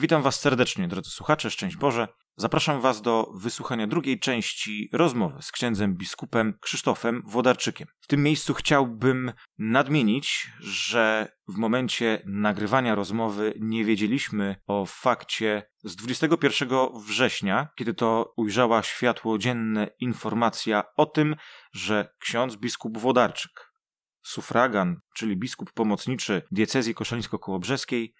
Witam Was serdecznie, drodzy słuchacze, szczęść Boże. Zapraszam Was do wysłuchania drugiej części rozmowy z księdzem biskupem Krzysztofem Włodarczykiem. W tym miejscu chciałbym nadmienić, że w momencie nagrywania rozmowy nie wiedzieliśmy o fakcie z 21 września, kiedy to ujrzała światło dzienne informacja o tym, że ksiądz biskup Włodarczyk, sufragan, czyli biskup pomocniczy diecezji koszalińsko-kołobrzeskiej,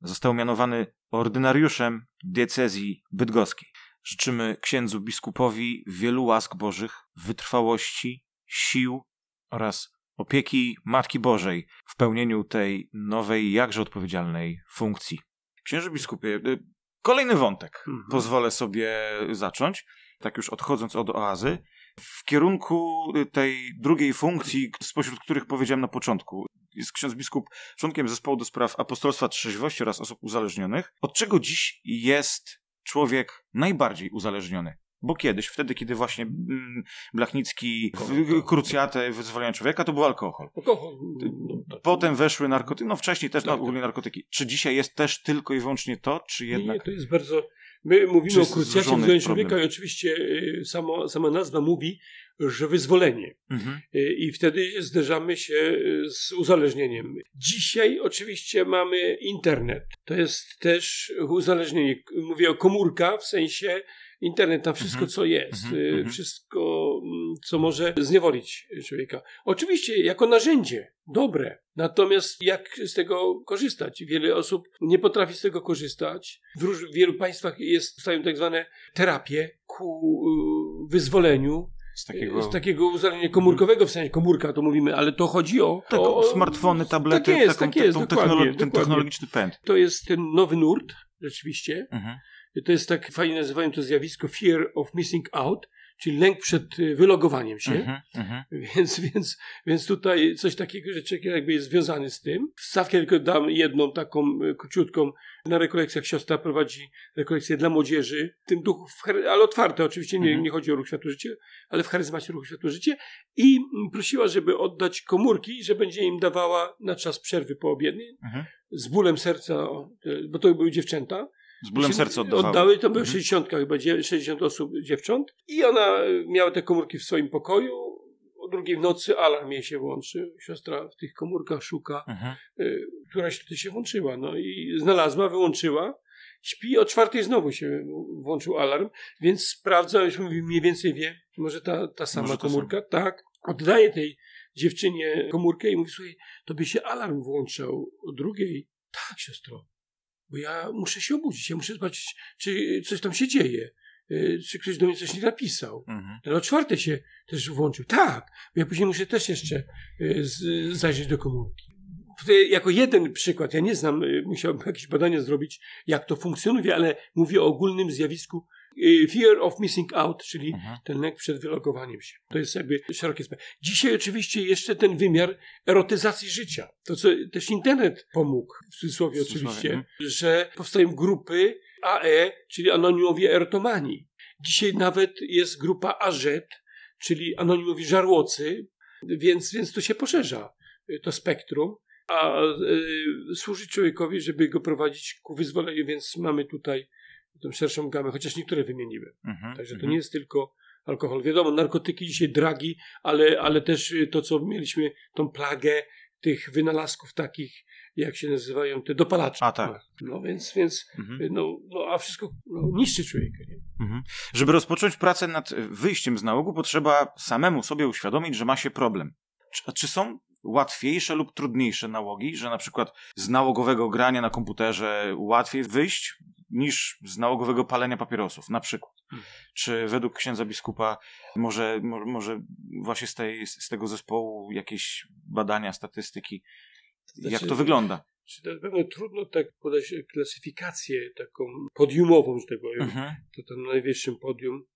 Został mianowany ordynariuszem diecezji bydgoskiej. Życzymy księdzu biskupowi wielu łask bożych, wytrwałości, sił oraz opieki Matki Bożej w pełnieniu tej nowej, jakże odpowiedzialnej funkcji. Księży biskupie, y, kolejny wątek mhm. pozwolę sobie zacząć, tak już odchodząc od oazy, w kierunku tej drugiej funkcji, spośród których powiedziałem na początku jest ksiądz biskup członkiem zespołu do spraw apostolstwa trzeźwości oraz osób uzależnionych. Od czego dziś jest człowiek najbardziej uzależniony? Bo kiedyś, wtedy, kiedy właśnie mm, Blachnicki, krucjatę wyzwolenia człowieka, to był alkohol. Alkohol. No, tak. Potem weszły narkotyki, no wcześniej też tak, no, ogólnie narkotyki. Czy dzisiaj jest też tylko i wyłącznie to, czy jednak... Nie, to jest bardzo... My mówimy o krucjacie wyzwolenia człowieka i oczywiście y, samo, sama nazwa mówi, że wyzwolenie. Mhm. Y, I wtedy zderzamy się y, z uzależnieniem. Dzisiaj oczywiście mamy internet. To jest też uzależnienie. Mówię o komórka w sensie internet, tam wszystko, mhm. co jest, mhm. Y, mhm. wszystko, mm, co może zniewolić człowieka. Oczywiście jako narzędzie, dobre. Natomiast jak z tego korzystać? Wiele osób nie potrafi z tego korzystać. W wielu państwach jest, stają tak zwane terapie ku wyzwoleniu z takiego... z takiego uzależnienia komórkowego, w sensie komórka to mówimy, ale to chodzi o... Tak, o smartfony, tablety, tak jest, taką, tak jest, technologi ten technologiczny pęd. To jest ten nowy nurt, rzeczywiście. Mhm. To jest tak, fajnie nazywają to zjawisko fear of missing out, czyli lęk przed y, wylogowaniem się. Mm -hmm, Więc, więc, więc tutaj coś takiego, że jakby jest związany z tym. Wstawkę tylko dam jedną taką y, króciutką. Na rekolekcjach siostra prowadzi rekolekcje dla młodzieży, w tym duchu, ale otwarte oczywiście, nie, mm -hmm. nie chodzi o ruch światło życie, ale w charyzmacie ruchu światło życie i prosiła, żeby oddać komórki, że będzie im dawała na czas przerwy poobiedniej, mm z bólem serca, bo to były dziewczęta, z bólem serca oddawały. Oddały, to były mhm. 60 chyba, 60 osób, dziewcząt. I ona miała te komórki w swoim pokoju. O drugiej w nocy alarm jej się włączy. Siostra w tych komórkach szuka, mhm. y, któraś tutaj się włączyła. No i znalazła, wyłączyła. Śpi, o czwartej znowu się włączył alarm, więc sprawdza, już mniej więcej wie, może ta, ta sama może komórka, tak. Oddaje tej dziewczynie komórkę i mówi, słuchaj, tobie się alarm włączał o drugiej. Tak, siostro bo ja muszę się obudzić, ja muszę zobaczyć, czy coś tam się dzieje, y, czy ktoś do mnie coś nie napisał. Mhm. Ale o czwarte się też włączył. Tak, bo ja później muszę też jeszcze y, zajrzeć do komórki. Jako jeden przykład, ja nie znam, y, musiałbym jakieś badania zrobić, jak to funkcjonuje, ale mówię o ogólnym zjawisku fear of missing out, czyli mhm. ten lęk przed wylogowaniem się. To jest jakby szerokie sprawy. Dzisiaj oczywiście jeszcze ten wymiar erotyzacji życia. To, co też internet pomógł, w cudzysłowie, w cudzysłowie oczywiście, mhm. że powstają grupy AE, czyli anonimowi erotomani. Dzisiaj nawet jest grupa AZ, czyli anonimowi żarłocy, więc, więc to się poszerza, y, to spektrum a y, służy człowiekowi, żeby go prowadzić ku wyzwoleniu, więc mamy tutaj tą szerszą gamę, chociaż niektóre wymieniły. Mhm, Także to mhm. nie jest tylko alkohol. Wiadomo, narkotyki dzisiaj dragi, ale, ale też to, co mieliśmy, tą plagę tych wynalazków takich, jak się nazywają, te dopalacze. A tak. No więc, więc mhm. no, no, a wszystko no, niszczy człowieka. Mhm. Żeby rozpocząć pracę nad wyjściem z nałogu, potrzeba samemu sobie uświadomić, że ma się problem. Czy, czy są łatwiejsze lub trudniejsze nałogi, że na przykład z nałogowego grania na komputerze łatwiej wyjść niż z nałogowego palenia papierosów, na przykład. Hmm. Czy według księdza biskupa może, może właśnie z, tej, z tego zespołu jakieś badania, statystyki, znaczy, jak to wygląda? Czy na pewno trudno tak podać klasyfikację taką podiumową, że tak powiem. Mhm. To tam na najwyższym podium,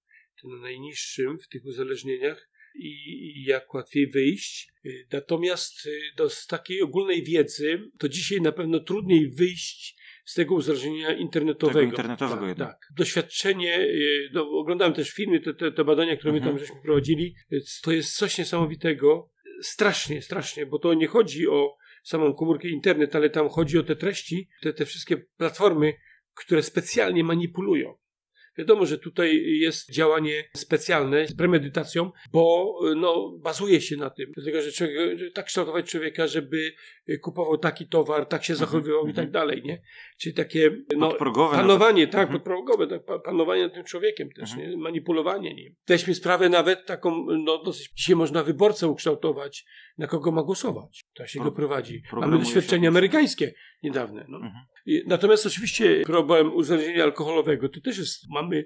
to na najniższym w tych uzależnieniach i, i jak łatwiej wyjść. Natomiast y, do, z takiej ogólnej wiedzy to dzisiaj na pewno trudniej wyjść z tego uzależnienia internetowego. Tego internetowego tak, tak. Doświadczenie, y, no, oglądałem też filmy, te, te, te badania, które mhm. my tam żeśmy prowadzili, to jest coś niesamowitego. Strasznie, strasznie, bo to nie chodzi o samą komórkę internet, ale tam chodzi o te treści, te, te wszystkie platformy, które specjalnie manipulują. Wiadomo, że tutaj jest działanie specjalne z premedytacją, bo no, bazuje się na tym. Dlatego, że człowiek, że tak kształtować człowieka, żeby kupował taki towar, tak się mhm, zachowywał i tak mhm. dalej, nie? Czyli takie no, panowanie, nawet. tak, mhm. podprogowe, tak, panowanie nad tym człowiekiem też, nie? manipulowanie nim. Weźmy sprawę nawet taką, no dosyć, dzisiaj można wyborcę ukształtować, na kogo ma głosować. To się Pro, go prowadzi. Mamy doświadczenie amerykańskie niedawne. No. Mhm. Natomiast oczywiście problem uzależnienia alkoholowego to też jest, mamy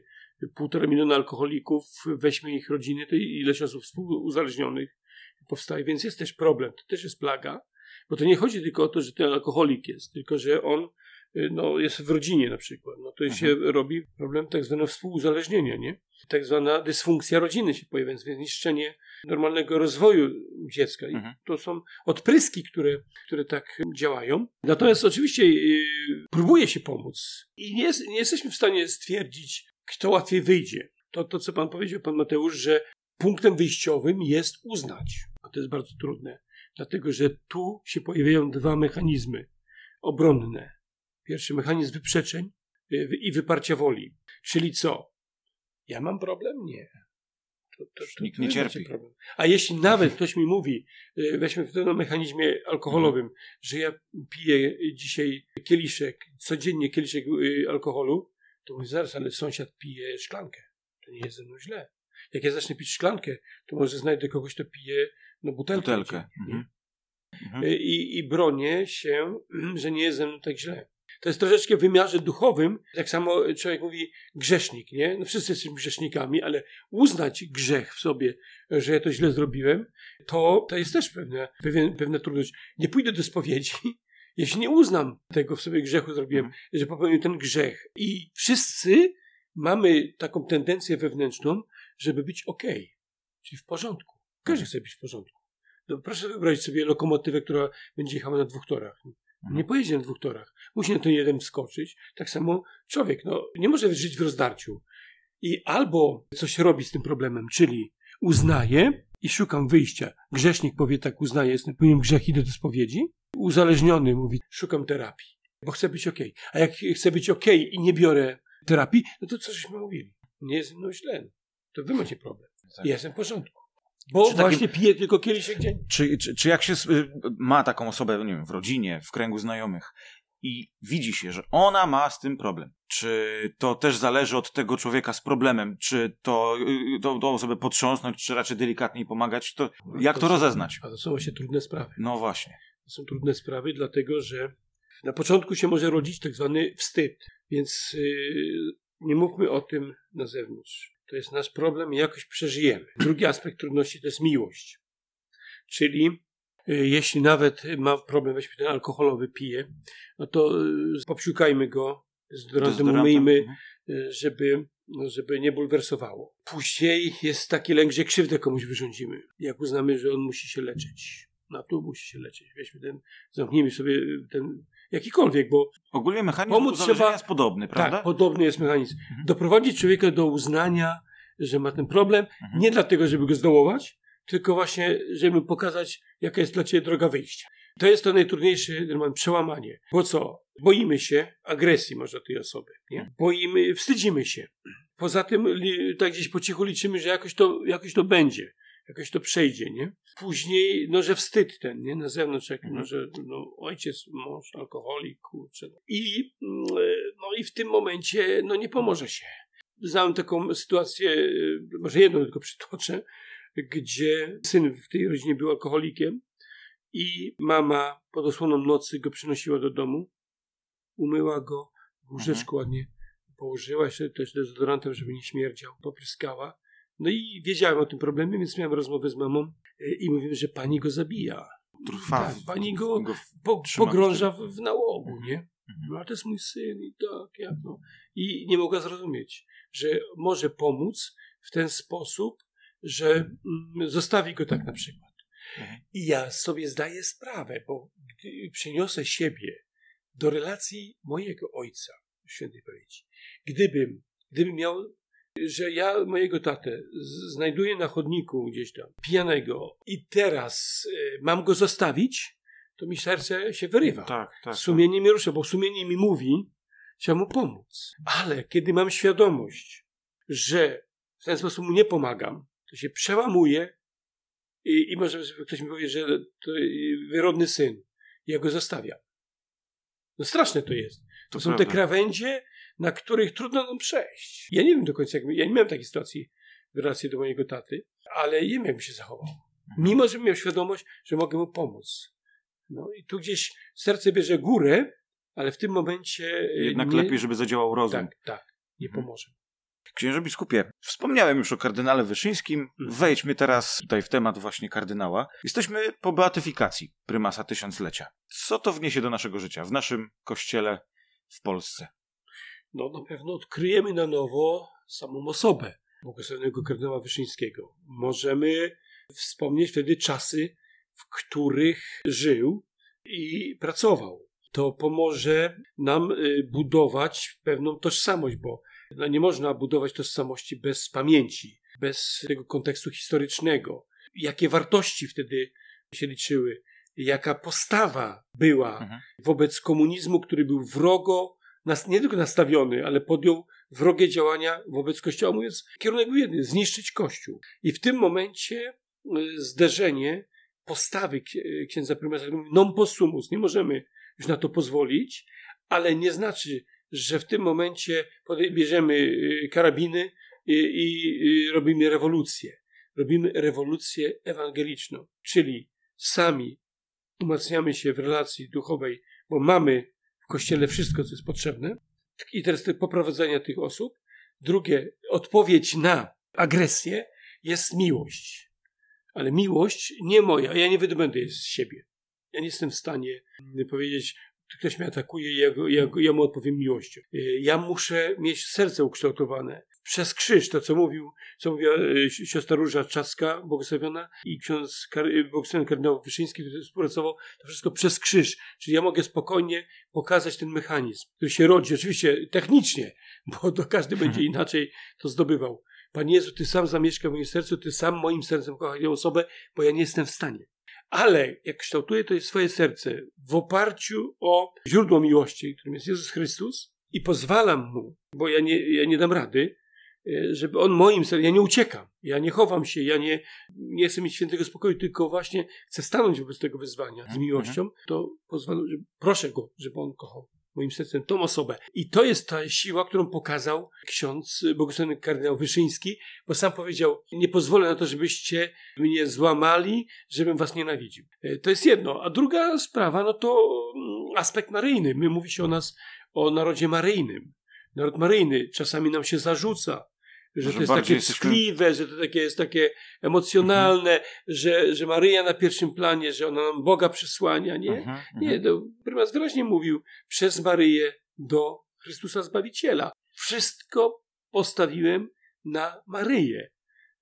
półtora miliona alkoholików, weźmy ich rodziny, to ileś osób współuzależnionych powstaje, więc jest też problem, to też jest plaga, bo to nie chodzi tylko o to, że ten alkoholik jest, tylko że on no, jest w rodzinie na przykład. No, to mhm. się robi problem tak zwanego współuzależnienia, nie? Tak zwana dysfunkcja rodziny się pojawia, więc niszczenie normalnego rozwoju dziecka. I mhm. to są odpryski, które, które tak działają. Natomiast oczywiście yy, próbuje się pomóc i nie, nie jesteśmy w stanie stwierdzić, kto łatwiej wyjdzie. To, to, co pan powiedział, pan Mateusz, że punktem wyjściowym jest uznać. A to jest bardzo trudne, dlatego że tu się pojawiają dwa mechanizmy obronne. Pierwszy mechanizm wyprzeczeń yy, i wyparcia woli. Czyli co? Ja mam problem? Nie. To, to, to, Nikt nie cierpi. A jeśli nawet ktoś mi mówi, y, weźmy w tym mechanizmie alkoholowym, że ja piję dzisiaj kieliszek, codziennie kieliszek y, alkoholu, to mówię zaraz, ale sąsiad pije szklankę. To nie jest ze mną źle. Jak ja zacznę pić szklankę, to może znajdę kogoś, kto pije no, butelkę. butelkę. Mhm. Mhm. Y, I, I bronię się, że nie jest ze mną tak źle. To jest troszeczkę w wymiarze duchowym. Tak samo człowiek mówi grzesznik, nie? No wszyscy jesteśmy grzesznikami, ale uznać grzech w sobie, że ja to źle zrobiłem, to, to jest też pewne, pewien, pewna trudność. Nie pójdę do spowiedzi, jeśli nie uznam tego w sobie grzechu zrobiłem, mhm. że popełniłem ten grzech. I wszyscy mamy taką tendencję wewnętrzną, żeby być ok, czyli w porządku. Każdy mhm. chce być w porządku. No, proszę wyobrazić sobie lokomotywę, która będzie jechała na dwóch torach. Nie pojedzie na dwóch torach. Musi na ten jeden wskoczyć. Tak samo człowiek no, nie może żyć w rozdarciu. I albo coś robi z tym problemem, czyli uznaje i szukam wyjścia. Grzesznik powie tak, uznaje, jestem pełen grzech, idę do spowiedzi. Uzależniony mówi, szukam terapii, bo chcę być ok. A jak chcę być ok i nie biorę terapii, no to co żeśmy mówili? Nie jest mną źle. To wy macie problem. Tak. Ja jestem w porządku. Bo czy właśnie takim, pije tylko kieliszek dzień. Czy, czy, czy jak się y, ma taką osobę, nie wiem, w rodzinie, w kręgu znajomych i widzi się, że ona ma z tym problem, czy to też zależy od tego człowieka z problemem, czy to, y, to, to osobę potrząsnąć, czy raczej delikatniej pomagać, to jak to, to rozeznać? A to są właśnie trudne sprawy. No właśnie. To są trudne sprawy, dlatego że na początku się może rodzić tak zwany wstyd, więc yy, nie mówmy o tym na zewnątrz to jest nasz problem i jakoś przeżyjemy. Drugi aspekt trudności to jest miłość. Czyli y, jeśli nawet ma problem, weźmy ten alkoholowy, pije, no to y, popsiukajmy go, z dezodorantem umyjmy, mhm. y, żeby, no, żeby nie bulwersowało. Później jest taki lęk, że krzywdę komuś wyrządzimy, jak uznamy, że on musi się leczyć. No tu musi się leczyć. Weźmy ten, zamknijmy sobie ten jakikolwiek, bo ogólnie mechanizm pomóc trzeba, jest podobny, prawda? Tak, podobny jest mechanizm. Mhm. Doprowadzić człowieka do uznania, że ma ten problem, mhm. nie dlatego, żeby go zdołować, tylko właśnie, żeby pokazać, jaka jest dla ciebie droga wyjścia. To jest to najtrudniejsze przełamanie. Bo co? Boimy się agresji może tej osoby. Nie? Mhm. Boimy, wstydzimy się. Poza tym tak gdzieś po cichu liczymy, że jakoś to, jakoś to będzie jakoś to przejdzie, nie? Później, no, że wstyd ten, nie? Na zewnątrz, jak, no, że no, ojciec, mąż, alkoholik, kurczę. I, mm, no i w tym momencie, no, nie pomoże się. Znam taką sytuację, może jedną tylko przytoczę, gdzie syn w tej rodzinie był alkoholikiem i mama pod osłoną nocy go przynosiła do domu, umyła go, w łóżeczku mhm. ładnie położyła się też dezodorantem, żeby nie śmierdział, popryskała no i wiedziałem o tym problemie, więc miałem rozmowę z mamą e, i mówimy, że pani go zabija. Trwa. Tak, pani go, go po, pogrąża w, w nałogu, mhm. nie? Mhm. No, ale to jest mój syn i tak, jak no. I nie mogła zrozumieć, że może pomóc w ten sposób, że mm, zostawi go tak na przykład. Mhm. I ja sobie zdaję sprawę, bo gdy przeniosę siebie do relacji mojego ojca, świętej pamięci, gdybym, gdybym miał że ja mojego tatę znajduję na chodniku gdzieś tam, pijanego i teraz y, mam go zostawić, to mi serce się wyrywa. Tak, tak, sumienie tak. mi rusza, bo sumienie mi mówi, Chciałem mu pomóc. Ale kiedy mam świadomość, że w ten sposób mu nie pomagam, to się przełamuję i, i może ktoś mi powie, że to wyrodny syn. Ja go zostawiam. No straszne to jest. To, to są prawda. te krawędzie, na których trudno nam przejść. Ja nie wiem do końca, jak, ja nie miałem takiej sytuacji w relacji do mojego taty, ale nie wiem, jak się zachował. Mhm. Mimo, że miał świadomość, że mogę mu pomóc. No i tu gdzieś serce bierze górę, ale w tym momencie... E, Jednak nie... lepiej, żeby zadziałał rozum. Tak, tak. Nie mhm. pomoże. Księże biskupie, wspomniałem już o kardynale Wyszyńskim. Mhm. Wejdźmy teraz tutaj w temat właśnie kardynała. Jesteśmy po beatyfikacji prymasa tysiąclecia. Co to wniesie do naszego życia, w naszym kościele w Polsce? No na pewno odkryjemy na nowo samą osobę błogosławionego kardynała Wyszyńskiego. Możemy wspomnieć wtedy czasy, w których żył i pracował. To pomoże nam y, budować pewną tożsamość, bo no nie można budować tożsamości bez pamięci, bez tego kontekstu historycznego. Jakie wartości wtedy się liczyły, jaka postawa była mhm. wobec komunizmu, który był wrogo, nas nie tylko nastawiony, ale podjął wrogie działania wobec Kościoła, mówiąc, kierunek był jeden, zniszczyć Kościół. I w tym momencie y, zderzenie postawy księdza prymasa, mówi non possumus, nie możemy już na to pozwolić, ale nie znaczy, że w tym momencie bierzemy y, karabiny i, i, i robimy rewolucję. Robimy rewolucję ewangeliczną, czyli sami umacniamy się w relacji duchowej, bo mamy w kościele wszystko, co jest potrzebne. I teraz poprowadzenia tych osób. Drugie, odpowiedź na agresję jest miłość. Ale miłość nie moja, ja nie wydobędę jej z siebie. Ja nie jestem w stanie powiedzieć, ktoś mnie atakuje, ja, ja, ja mu odpowiem miłością. Ja muszę mieć serce ukształtowane. Przez krzyż, to co mówił, co mówiła e, siostra Róża Czaska, błogosławiona, i ksiądz e, błogosławiony kardynał Wyszyński, który współpracował, to wszystko przez krzyż. Czyli ja mogę spokojnie pokazać ten mechanizm, który się rodzi, oczywiście technicznie, bo to każdy będzie inaczej to zdobywał. Panie Jezu, Ty sam zamieszka w moim sercu, Ty sam moim sercem kochasz tę osobę, bo ja nie jestem w stanie. Ale jak kształtuje to swoje serce w oparciu o źródło miłości, którym jest Jezus Chrystus, i pozwalam mu, bo ja nie, ja nie dam rady, żeby on moim sercem, ja nie uciekam, ja nie chowam się, ja nie, nie chcę mieć świętego spokoju, tylko właśnie chcę stanąć wobec tego wyzwania z mhm, miłością, mhm. to pozwalam, że, proszę go, żeby on kochał moim sercem tą osobę. I to jest ta siła, którą pokazał ksiądz błogosławiony kardynał Wyszyński, bo sam powiedział, nie pozwolę na to, żebyście mnie złamali, żebym was nienawidził. E, to jest jedno. A druga sprawa, no to mm, aspekt maryjny. My mówi się o nas, o narodzie maryjnym. Naród maryjny czasami nam się zarzuca, że to jest takie tkliwe, że to takie jest takie emocjonalne, mhm. że, że Maryja na pierwszym planie, że ona nam Boga przysłania, nie? Mhm, nie, to prymas wyraźnie mówił przez Maryję do Chrystusa Zbawiciela. Wszystko postawiłem na Maryję.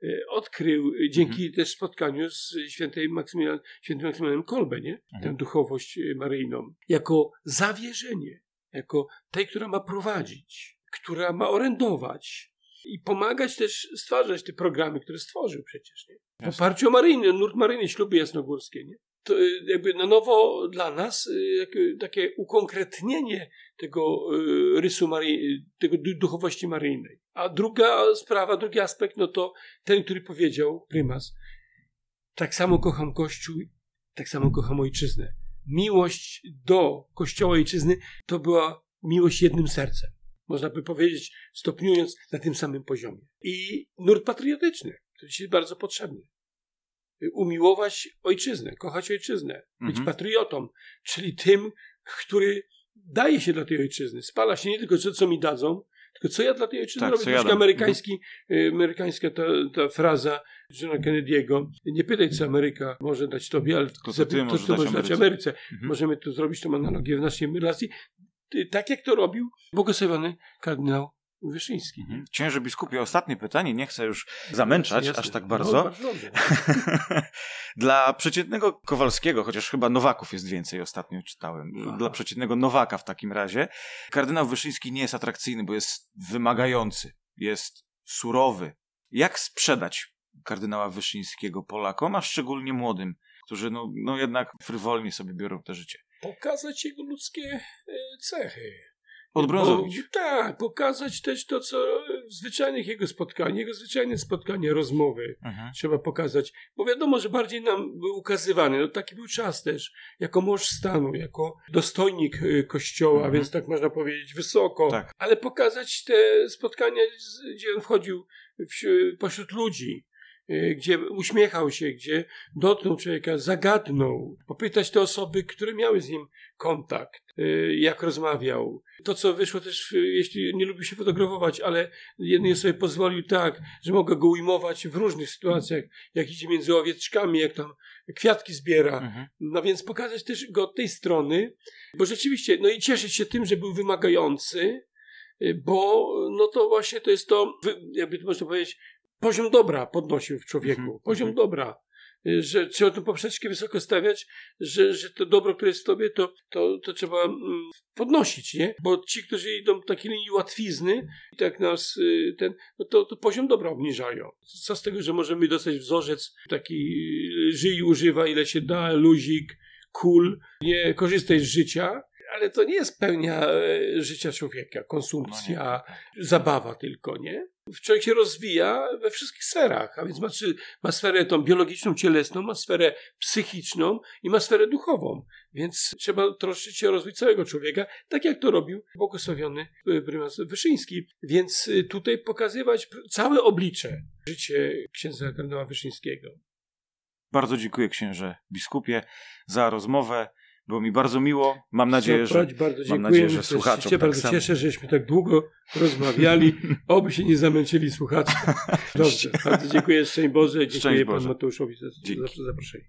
E, odkrył dzięki mhm. też spotkaniu z świętej Maksymilian, świętym Maksymilianem Kolbe, nie? Tę mhm. duchowość maryjną. Jako zawierzenie, jako tej, która ma prowadzić, która ma orędować, i pomagać też stwarzać te programy, które stworzył przecież. Nie? W oparciu o maryjny, nurt maryjny, śluby jasnogórskie. Nie? To y, jakby na nowo dla nas y, takie ukonkretnienie tego y, rysu Maryi, tego duchowości maryjnej. A druga sprawa, drugi aspekt, no to ten, który powiedział prymas, tak samo kocham Kościół, tak samo kocham ojczyznę. Miłość do Kościoła ojczyzny to była miłość jednym sercem można by powiedzieć, stopniując na tym samym poziomie. I nurt patriotyczny, to dzisiaj bardzo potrzebny. Umiłować ojczyznę, kochać ojczyznę, być mhm. patriotą, czyli tym, który daje się dla tej ojczyzny. Spala się nie tylko to, co mi dadzą, tylko co ja dla tej ojczyzny tak, robię. Troszkę amerykański, mhm. amerykańska ta, ta fraza Johna Kennedy'ego. Nie pytaj, co Ameryka może dać tobie, ale tylko co ty, to, możesz, dać Ameryce. Ameryce. Mhm. Możemy tu zrobić tą analogię w naszej relacji tak jak to robił błogosławiony kardynał Wyszyński. Mhm. Księże biskupie, ostatnie pytanie, nie chcę już zamęczać jasne, aż tak bardzo. No, bardzo Dla przeciętnego Kowalskiego, chociaż chyba Nowaków jest więcej, ostatnio czytałem. Aha. Dla przeciętnego Nowaka w takim razie, kardynał Wyszyński nie jest atrakcyjny, bo jest wymagający, jest surowy. Jak sprzedać kardynała Wyszyńskiego Polakom, a szczególnie młodym, którzy no, no jednak frywolnie sobie biorą to życie? Pokazać jego ludzkie e, cechy. Odbrązowić. Bo, tak, pokazać też to, co w zwyczajnych jego spotkaniach, jego zwyczajne spotkania, rozmowy mhm. trzeba pokazać. Bo wiadomo, że bardziej nam był ukazywany, no taki był czas też, jako mąż stanu, jako dostojnik y, kościoła, mhm. więc tak można powiedzieć wysoko. Tak. Ale pokazać te spotkania, gdzie on wchodził w, pośród ludzi, gdzie uśmiechał się, gdzie dotknął człowieka, zagadnął, popytać te osoby, które miały z nim kontakt, y, jak rozmawiał. To, co wyszło też, jeśli nie lubi się fotografować, ale jednej sobie pozwolił tak, że mogę go ujmować w różnych sytuacjach, jak idzie między owieczkami, jak tam kwiatki zbiera. Mhm. No więc pokazać też go od tej strony, bo rzeczywiście, no i cieszyć się tym, że był wymagający, y, bo no to właśnie to jest to, jakby to można powiedzieć, poziom dobra podnosił w człowieku. -hmm. Poziom dobra. Y, że trzeba tę poprzeczkę wysoko stawiać, że, że to dobro, które jest w tobie, to, to, to trzeba mm, podnosić, nie? Bo ci, którzy idą takiej linii łatwizny i tak nas y, ten, no to, to poziom dobra obniżają. Co z tego, że możemy dostać wzorzec taki y, żyj, używa ile się da, luzik, kul, nie korzystaj z życia, ale to nie jest pełnia życia człowieka, konsumpcja, no zabawa tylko, nie? Człowiek się rozwija we wszystkich sferach, a więc ma, ma sferę tą biologiczną, cielesną, ma sferę psychiczną i ma sferę duchową. Więc trzeba troszczyć się o rozwój całego człowieka, tak jak to robił błogosławiony prymas Wyszyński. Więc y, tutaj pokazywać całe oblicze życie księdza kardynała Wyszyńskiego. Bardzo dziękuję księże biskupie za rozmowę. Było mi bardzo miło. Mam nadzieję, że, bardzo mam nadzieję, że słuchaczom się tak bardzo samo. cieszę, żeśmy tak długo rozmawiali. Oby się nie zamęczyli słuchacze. Dobrze, bardzo dziękuję. Szczęść Boże. Dziękuję Szczęść Boże. panu Mateuszowi za, za zaproszenie.